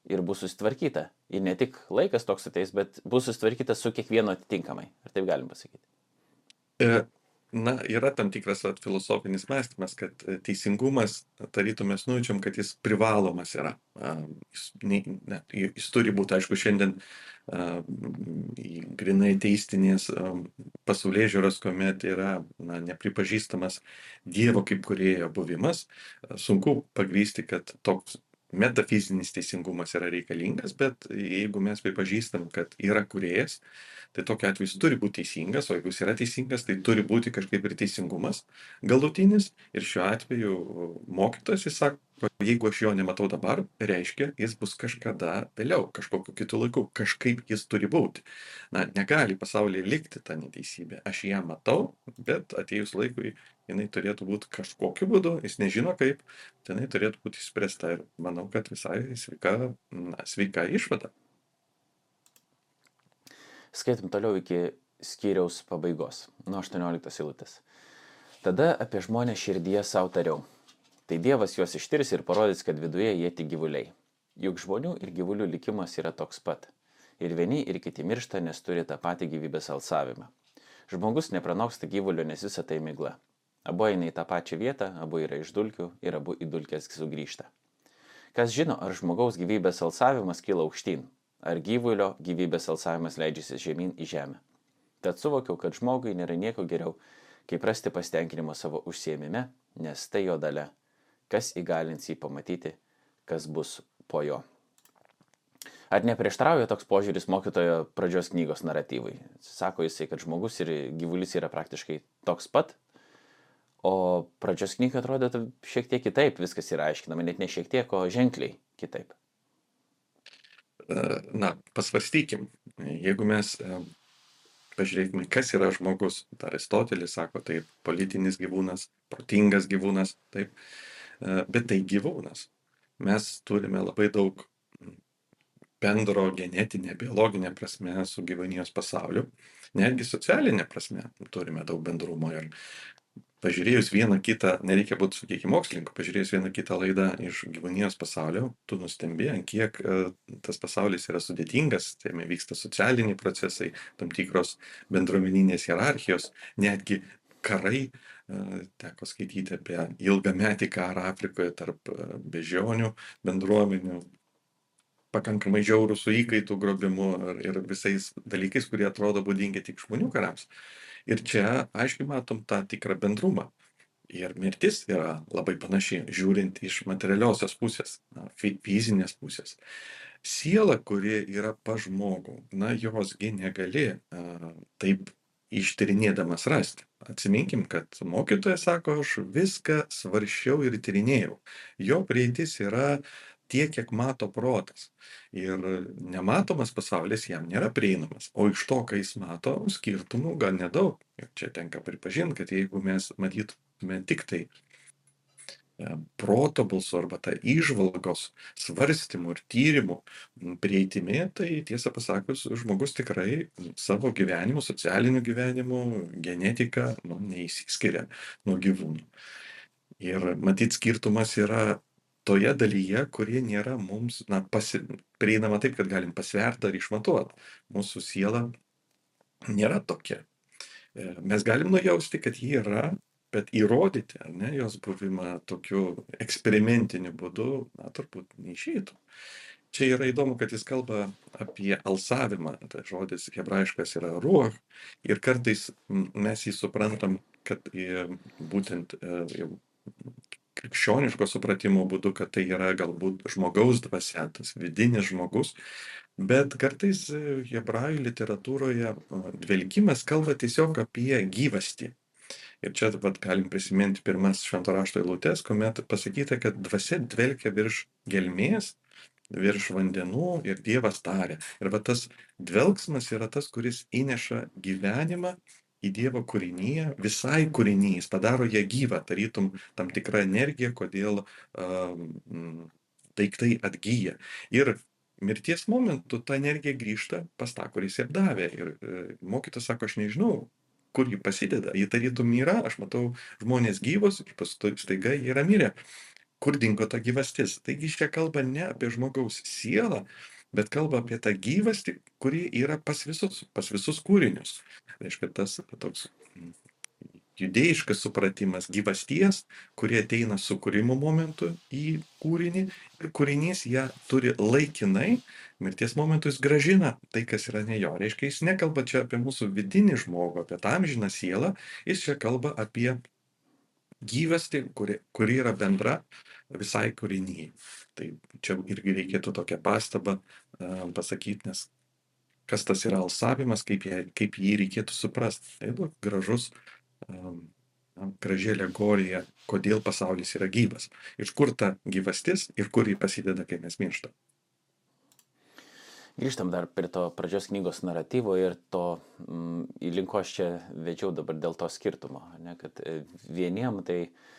ir bus susitvarkyta. Ir ne tik laikas toks ateis, bet bus susitvarkyta su kiekvienu atitinkamai. Ar taip galim pasakyti? E na yra tam tikras vat filosofinis mąstymas kad e, teisingumas tarytum mes nujaučiam kad jis privalomas yra. Jis nei ne jis turi būt aišku šiandien a grynai teistinės pasaulėžiūros kuomet yra na nepripažįstamas dievo kaip kūrėjo buvimas sunku pagrįsti kad toks metafizinis teisingumas yra reikalingas bet jeigu mes pripažįstam kad yra kūrėjas tai tokiu atveju jis turi būt teisingas o jeigu jis yra teisingas tai turi būti kažkaip ir teisingumas galutinis. Ir šiuo atveju mokytojas jis sako jeigu aš jo nematau dabar reiškia jis bus kažkada vėliau kažkokiu kitu laiku kažkaip jis turi būti na negali pasaulyje likti ta neteisybė aš ją matau bet atėjus laikui jinai turėtų būt kažkokiu būdu jis nežino kaip tai jinai turėtų būt išspręsta ir manau kad visai sveika na sveika išvada Skaitom toliau iki skyriaus pabaigos, nuo 18 eilutės. Tada apie žmonę širdyje savo tariau. Tai Dievas juos ištirs ir parodys, kad viduje jie tik gyvuliai. Juk žmonių ir gyvulių likimas yra toks pat. Ir vieni ir kiti miršta, nes turi tą patį gyvybės alsavimą. Žmogus nepranoksta gyvulio, nes visa tai migla. Abu eina į tą pačią vietą, abu yra iš dulkių ir abu į dulkės sugrįžta. Kas žino, ar žmogaus gyvybės alsavimas kyla aukštyn, ar gyvulio gyvybės alsavimas leidžiasi žemyn į žemę. Tad suvokiau, kad žmogui nėra nieko geriau, kaip rasti pasitenkinimo savo užsiemime, nes tai jo dalė, kas įgalins jį pamatyti, kas bus po jo. Ar neprieštrauja toks požiūris mokytojo pradžios knygos naratyvui? Sako jisai, kad žmogus ir gyvulis yra praktiškai toks pat, o pradžios knyga atrodo šiek tiek kitaip, viskas yra aiškinama, net ne šiek tiek, o ženkliai kitaip. E, na, pasvarstykim, jeigu mes e, pažiūrėkime, kas yra žmogus. Aristotelis sako, tai politinis gyvūnas, protingas gyvūnas, taip, e, bet tai gyvūnas. Mes turime labai daug bendro genetinė, biologinė prasme su gyvūnijos pasauliu, netgi socialinė prasme turime daug bendrumo ir pažiūrėjus vieną kitą, nereikia būti, sakykime, mokslininku, pažiūrėjus vieną kitą laidą iš gyvūnijos pasaulio, tu nustembė, ant kiek uh, tas pasaulis yra sudėtingas, jame vyksta socialiniai procesai, tam tikros bendruomeninės hierarchijos, netgi karai, teko skaityti apie ilgametį karą Afrikoje tarp uh, bežionių bendruomenių, pakankamai žiaurų su įkaitų grobimu ir, visais dalykais, kurie atrodo būdingi tik žmonių karams. Ir čia aiškiai matom tą tikrą bendrumą. Ir mirtis yra labai panaši, žiūrint iš materialiosios pusės, na, fizinės pusės. Siela, kuri yra pa žmogų, na, josgi negali a, taip ištyrinėdamas rasti. Atsiminkim, kad mokytojas sako, aš viską svaršiau ir tyrinėjau. Jo prieitis yra tiek, kiek mato protas. Ir nematomas pasaulis jam nėra prieinamas. O iš to, ką jis mato, skirtumų gal nedaug. Ir čia tenka pripažinti, kad jeigu mes matytume tik tai proto balsu arba tą išvalgos svarstymų ir tyrimų prieitimi, tai tiesą pasakius, žmogus tikrai savo gyvenimu, socialiniu gyvenimu, genetika nu, neįsiskiria nuo gyvūnų. Ir matyt, skirtumas yra toje dalyje, kuri nėra mums na, pasi, prieinama taip, kad galim pasverti ar išmatuoti. Mūsų siela nėra tokia. Mes galim nujausti, kad ji yra, bet įrodyti, ar ne, jos buvimą tokiu eksperimentiniu būdu, na, turbūt neišeitų. Čia yra įdomu, kad jis kalba apie alsavimą, tai žodis hebrajiškas yra ruoh, ir kartais mes jį suprantam, kad būtent e, krikščioniško supratimo būdu, kad tai yra galbūt žmogaus dvasia, tas vidinis žmogus, bet kartais e, hebrajų literatūroje dvelkimas kalba tiesiog apie gyvastį. Ir čia vat, galim prisiminti pirmas švento rašto eilutes, kuomet pasakyta, kad dvasia dvelkia virš gelmės, virš vandenų ir Dievas tarė. Ir va tas dvelgsmas yra tas, kuris įneša gyvenimą į Dievo kūrinyje, visai kūrinyje, jis padaro ją gyvą, tarytum tam tikrą energiją, kodėl uh, daiktai atgyja. Ir mirties momentu ta energija grįžta pas tą, kuris ją davė. Ir uh, mokytas sako, aš nežinau, kur ji pasideda. Ji tarytum yra, aš matau žmonės gyvos ir paskui staiga jie yra mirę. Kur dingo ta gyvastis? Taigi čia kalba ne apie žmogaus sielą, bet kalba apie tą gyvastį, kuri yra pas visus, pas visus kūrinius. Tai reiškia, tas toks judėjiškas supratimas gyvasties, kurie ateina sukūrimo momentu į kūrinį ir kūrinys ją turi laikinai, mirties momentu jis gražina tai, kas yra ne jo. Reiškia, jis nekalba čia apie mūsų vidinį žmogų, apie tą amžiną sielą, jis čia kalba apie gyvastį, kuri, kuri yra bendra visai kūrinyje. Tai čia irgi reikėtų tokią pastabą uh, pasakyti, nes kas tas yra alsavimas, kaip, jie, kaip jį reikėtų suprasti. Tai buvo gražus graži alegorija, kodėl pasaulis yra gyvas. Iš kur ta gyvastis ir kur jį pasideda, kai mes mirštam. Grįžtam dar prie to pradžios knygos naratyvo ir to, mm, linko aš čia vedžiau dabar dėl to skirtumo, ne, kad e, vieniem tai a,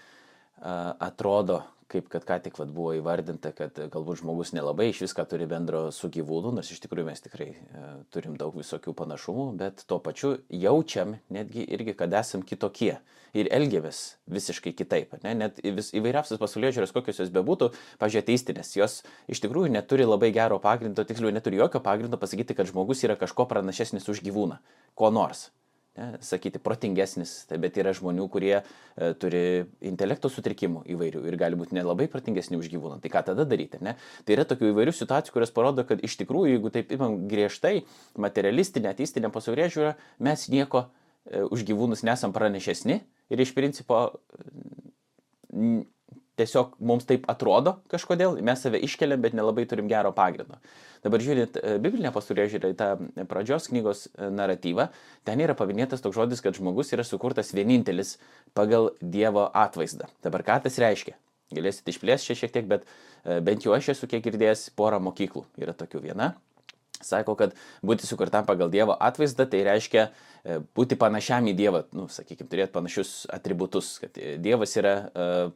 atrodo, kaip kad ką tik vat, buvo įvardinta, kad galbūt žmogus nelabai iš viską turi bendro su gyvūnu, nors iš tikrųjų mes tikrai e, turim daug visokių panašumų, bet tuo pačiu jaučiam netgi irgi, kad esam kitokie ir elgiamės visiškai kitaip. Ne? Net vis, įvairiausias pasaulio žiūrės, kokios jos bebūtų, pažiūrėjau, teistinės, jos iš tikrųjų neturi labai gero pagrindo, tiksliau neturi jokio pagrindo pasakyti, kad žmogus yra kažko pranašesnis už gyvūną, ko nors ne, sakyti protingesnis, tai bet yra žmonių, kurie e, turi intelekto sutrikimų įvairių ir gali būti nelabai protingesni už gyvūną. Tai ką tada daryti? Ne? Tai yra tokių įvairių situacijų, kurios parodo, kad iš tikrųjų, jeigu taip imam griežtai, materialistinė, ateistinė pasaulyje žiūra, mes nieko e, už gyvūnus nesam pranešesni ir iš principo tiesiog mums taip atrodo kažkodėl, mes save iškeliam, bet nelabai turim gero pagrindo. Dabar žiūrint e, biblinę pasaulyje žiūrį tą pradžios knygos e, naratyvą, ten yra paminėtas toks žodis, kad žmogus yra sukurtas vienintelis pagal Dievo atvaizdą. Dabar ką tas reiškia? Galėsite išplėsti čia šiek tiek, bet e, bent jau aš esu kiek girdėjęs porą mokyklų. Yra tokių viena. Sako, kad būti sukurtam pagal Dievo atvaizdą tai reiškia būti panašiam į Dievą, nu, sakykime, turėti panašius atributus, kad Dievas yra uh,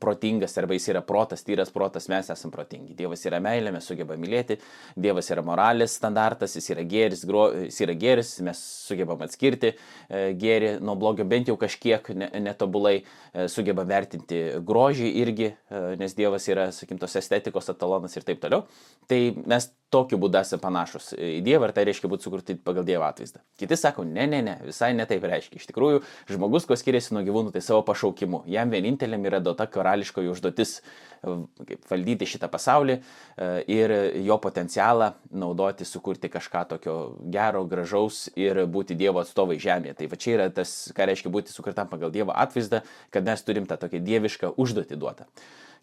protingas arba jis yra protas, tyras protas, mes esame protingi. Dievas yra meilė, mes sugebame mylėti, Dievas yra moralės standartas, jis yra gėris, gro, jis yra gėris mes sugebame atskirti e, gėrį nuo blogio, bent jau kažkiek netobulai e, sugebame vertinti grožį irgi, e, nes Dievas yra, sakykim, tos estetikos etalonas ir taip toliau. Tai mes tokiu būdu esame panašus į Dievą ir tai reiškia būti sukurti pagal Dievo atvaizdą. Kiti sako, ne, ne, ne, visai ne taip reiškia. Iš tikrųjų, žmogus, kuo skiriasi nuo gyvūnų, tai savo pašaukimu. Jam vieninteliam yra duota karališkoji užduotis kaip, valdyti šitą pasaulį e, ir jo potencialą naudoti, sukurti kažką tokio gero, gražaus ir būti Dievo atstovai žemėje. Tai va čia yra tas, ką reiškia būti sukurtam pagal Dievo atvaizdą, kad mes turim tą tokią dievišką užduotį duotą.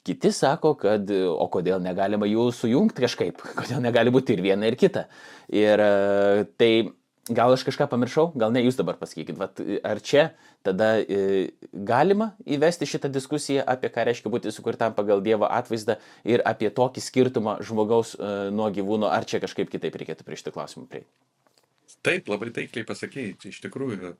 Kiti sako, kad o kodėl negalima jų sujungti kažkaip, kodėl negali būti ir viena, ir kita. Ir e, tai gal aš kažką pamiršau, gal ne jūs dabar pasakykit, Vat, ar čia tada e, galima įvesti šitą diskusiją apie ką reiškia būti sukurtam pagal Dievo atvaizdą ir apie tokį skirtumą žmogaus e, nuo gyvūno, ar čia kažkaip kitaip reikėtų prie šitą klausimą prieiti. Taip, labai taikliai pasakėjai, iš tikrųjų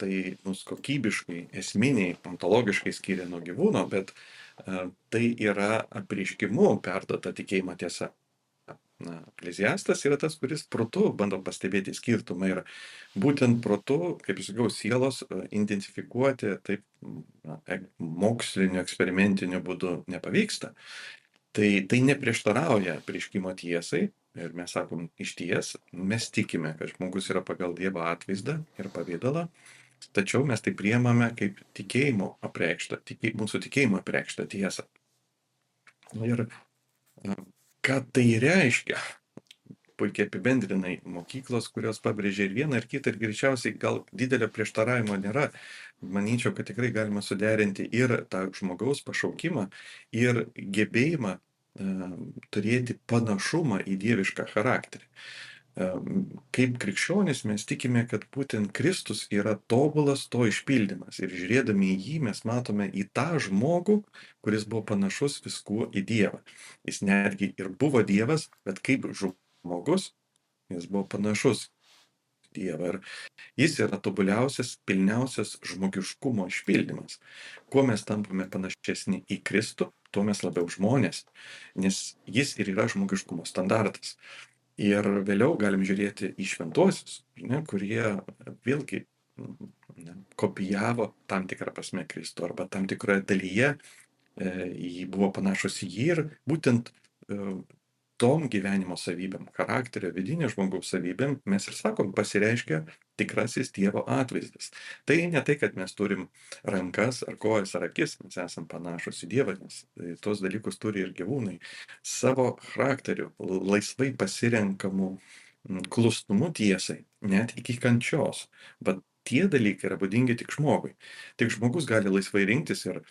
tai mus kokybiškai, esminiai, ontologiškai skiria nuo gyvūno, bet uh, tai yra apriškimu perduota tikėjimo tiesa. Na, ekleziastas yra tas, kuris protu bando pastebėti skirtumą ir būtent protu, kaip jūs sakiau, sielos identifikuoti taip na, mokslinio, eksperimentiniu būdu nepavyksta. Tai, tai neprieštarauja prieškimo tiesai ir mes sakom iš ties, mes tikime, kad žmogus yra pagal Dievo atvaizdą ir pavydalą Tačiau mes tai priemame kaip tikėjimo apreikštą, tikė, mūsų tikėjimo apreikštą tiesą. Ir ką tai reiškia? Puikiai apibendrinai mokyklos, kurios pabrėžia ir vieną, ir kitą, ir greičiausiai gal didelio prieštaravimo nėra. Manyčiau, kad tikrai galima suderinti ir tą žmogaus pašaukimą, ir gebėjimą e, turėti panašumą į dievišką charakterį. Kaip krikščionis mes tikime, kad būtent Kristus yra tobulas to išpildymas. Ir žiūrėdami į jį mes matome į tą žmogų, kuris buvo panašus viskuo į Dievą. Jis netgi ir buvo Dievas, bet kaip žmogus, jis buvo panašus Dievą. Ir jis yra tobuliausias, pilniausias žmogiškumo išpildymas. Kuo mes tampame panašesni į Kristų, tuo mes labiau žmonės, nes jis ir yra žmogiškumo standartas. Ir vėliau galim žiūrėti į šventuosius, ne, kurie vėlgi ne, kopijavo tam tikrą prasme Kristų arba tam tikroje dalyje e, buvo panašus į jį ir būtent e, tom gyvenimo savybėm, charakterio, vidinio žmogaus savybėm, mes ir sakom, pasireiškia tikrasis Dievo atvaizdas. Tai ne tai, kad mes turim rankas ar kojas ar akis, mes esame panašus į Dievą, nes tuos dalykus turi ir gyvūnai. Savo charakteriu, laisvai pasirenkamų klusnumu tiesai, net iki kančios. Bet tie dalykai yra būdingi tik žmogui. Tik žmogus gali laisvai rinktis ir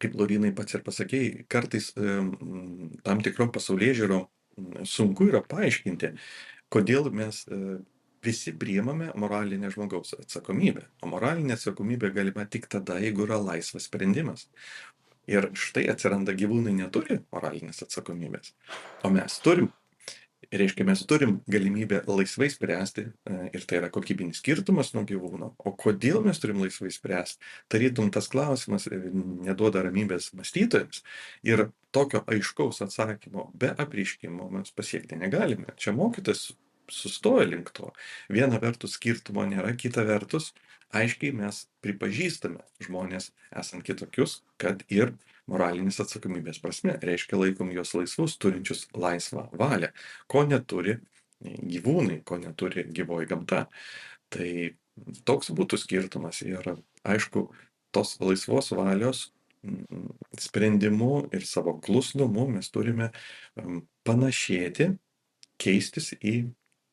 kaip Laurinai pats ir pasakėjai, kartais tam tikrom pasaulyje žiūrom sunku yra paaiškinti, kodėl mes e, visi priimame moralinę žmogaus atsakomybę. O moralinė atsakomybė galima tik tada, jeigu yra laisvas sprendimas. Ir štai atsiranda gyvūnai neturi moralinės atsakomybės, o mes turim reiškia mes turim galimybę laisvai spręsti e, ir tai yra kokybinis skirtumas nuo gyvūno. O kodėl mes turim laisvai spręsti? Tarytum tas klausimas e, neduoda ramybės mąstytojams ir tokio aiškaus atsakymo be apriškimo mes pasiekti negalime. Čia mokytas sustoja link to. Viena vertus skirtumo nėra, kita vertus aiškiai mes pripažįstame žmonės esant kitokius, kad ir moralinės atsakomybės prasme. Reiškia, laikom juos laisvus, turinčius laisvą valią, ko neturi gyvūnai, ko neturi gyvoji gamta. Tai toks būtų skirtumas ir aišku, tos laisvos valios sprendimu ir savo klusnumu mes turime panašėti, keistis į,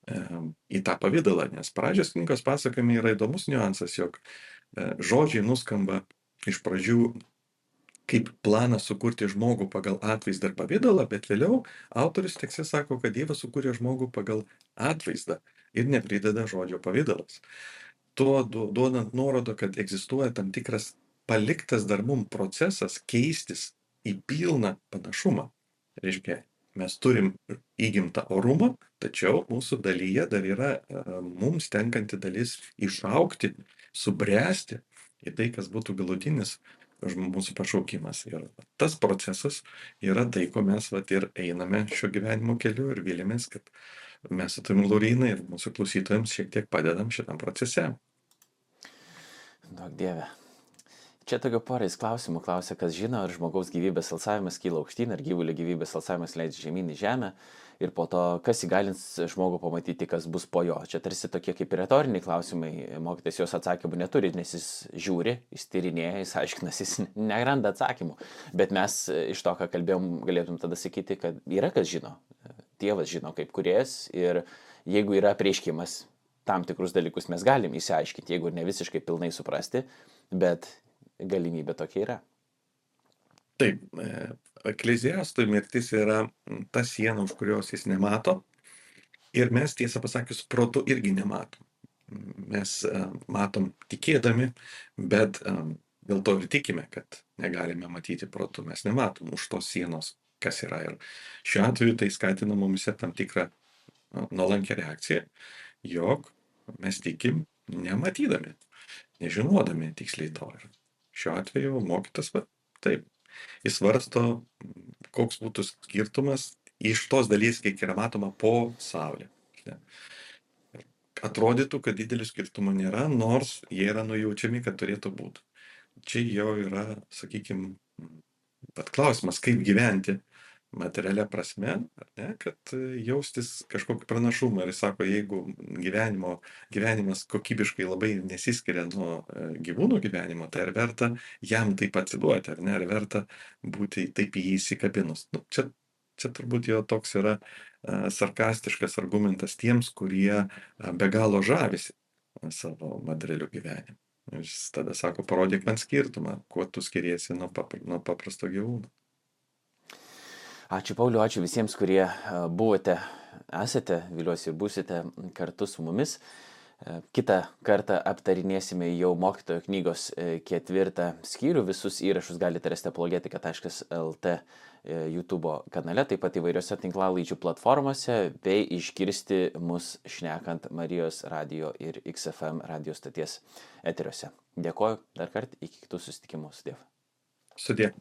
į tą pavydalą, nes pradžios knygos pasakojime yra įdomus niuansas, jog e, žodžiai nuskamba iš pradžių kaip planą sukurti žmogų pagal atvaizdą ir pavydalą, bet vėliau autorius tekste sako, kad Dievas sukūrė žmogų pagal atvaizdą ir neprideda žodžio pavydalas. Tuo duodant nuorodo, kad egzistuoja tam tikras paliktas dar mum procesas keistis į pilną panašumą. Reiškia, mes turim įgimtą orumą, tačiau mūsų dalyje dar yra e, mums tenkanti dalis išaukti, subręsti į tai, kas būtų galutinis mūsų pašaukimas. Ir tas procesas yra tai, ko mes vat, ir einame šio gyvenimo keliu ir vilėmės, kad mes su tavim Laurinai ir mūsų klausytojams šiek tiek padedam šitam procese. Daug dievė. Čia tokio porais klausimų klausia, kas žino, ar žmogaus gyvybės alsavimas kyla aukštyn, ar gyvulio gyvybės alsavimas leidžia žemyn į žemę ir po to, kas įgalins žmogų pamatyti, kas bus po jo. Čia tarsi tokie kaip ir retoriniai klausimai, mokytas jos atsakymų neturi, nes jis žiūri, jis tyrinėja, jis aiškinas, jis neranda atsakymų. Bet mes iš to, ką kalbėjom, galėtum tada sakyti, kad yra kas žino. Dievas žino kaip kuriejas ir jeigu yra prieškimas, tam tikrus dalykus mes galim įsiaiškinti, jeigu ne visiškai pilnai suprasti, bet galimybė tokia yra. Taip, e, ekleziastui mirtis yra ta siena, už kurios jis nemato. Ir mes, tiesą pasakius, protu irgi nematom. Mes e, matom tikėdami, bet e, dėl to ir tikime, kad negalime matyti protu. Mes nematom už tos sienos, kas yra. Ir šiuo atveju tai skatina mumise tam tikrą nuolankę reakciją, jog mes tikim nematydami, nežinodami tiksliai to. Ir šiuo atveju mokytas, va, taip, jis svarsto, koks būtų skirtumas iš tos dalies, kiek yra matoma po Saulė. Atrodytų, kad didelio skirtumo nėra, nors jie yra nujaučiami, kad turėtų būti. Čia jau yra, sakykime, pat klausimas, kaip gyventi materialia prasme, ne, kad e, jaustis kažkokį pranašumą. Ir jis sako, jeigu gyvenimo, gyvenimas kokybiškai labai nesiskiria nuo e, gyvūnų gyvenimo, tai ar verta jam taip atsiduoti, ar ne, ar verta būti taip į jį įsikabinus. Nu, čia, čia turbūt jo toks yra uh, sarkastiškas argumentas tiems, kurie be galo žavisi savo materialiu gyvenimu. Jis tada sako, parodyk man skirtumą, kuo tu skiriesi nuo, papr nuo paprasto gyvūno. Ačiū Pauliu, ačiū visiems, kurie buvote esate, viliuosi ir būsite kartu su mumis. Kita kartą aptarinėsime jau mokytojo knygos ketvirtą skyrių. Visus įrašus galite rasti apologetika.lt YouTube kanale, taip pat įvairiose tinklalaidžių platformose, bei išgirsti mus šnekant Marijos radio ir XFM radio stoties eteriuose. Dėkoju dar kartą, iki kitų susitikimų su Dievu. Sudė.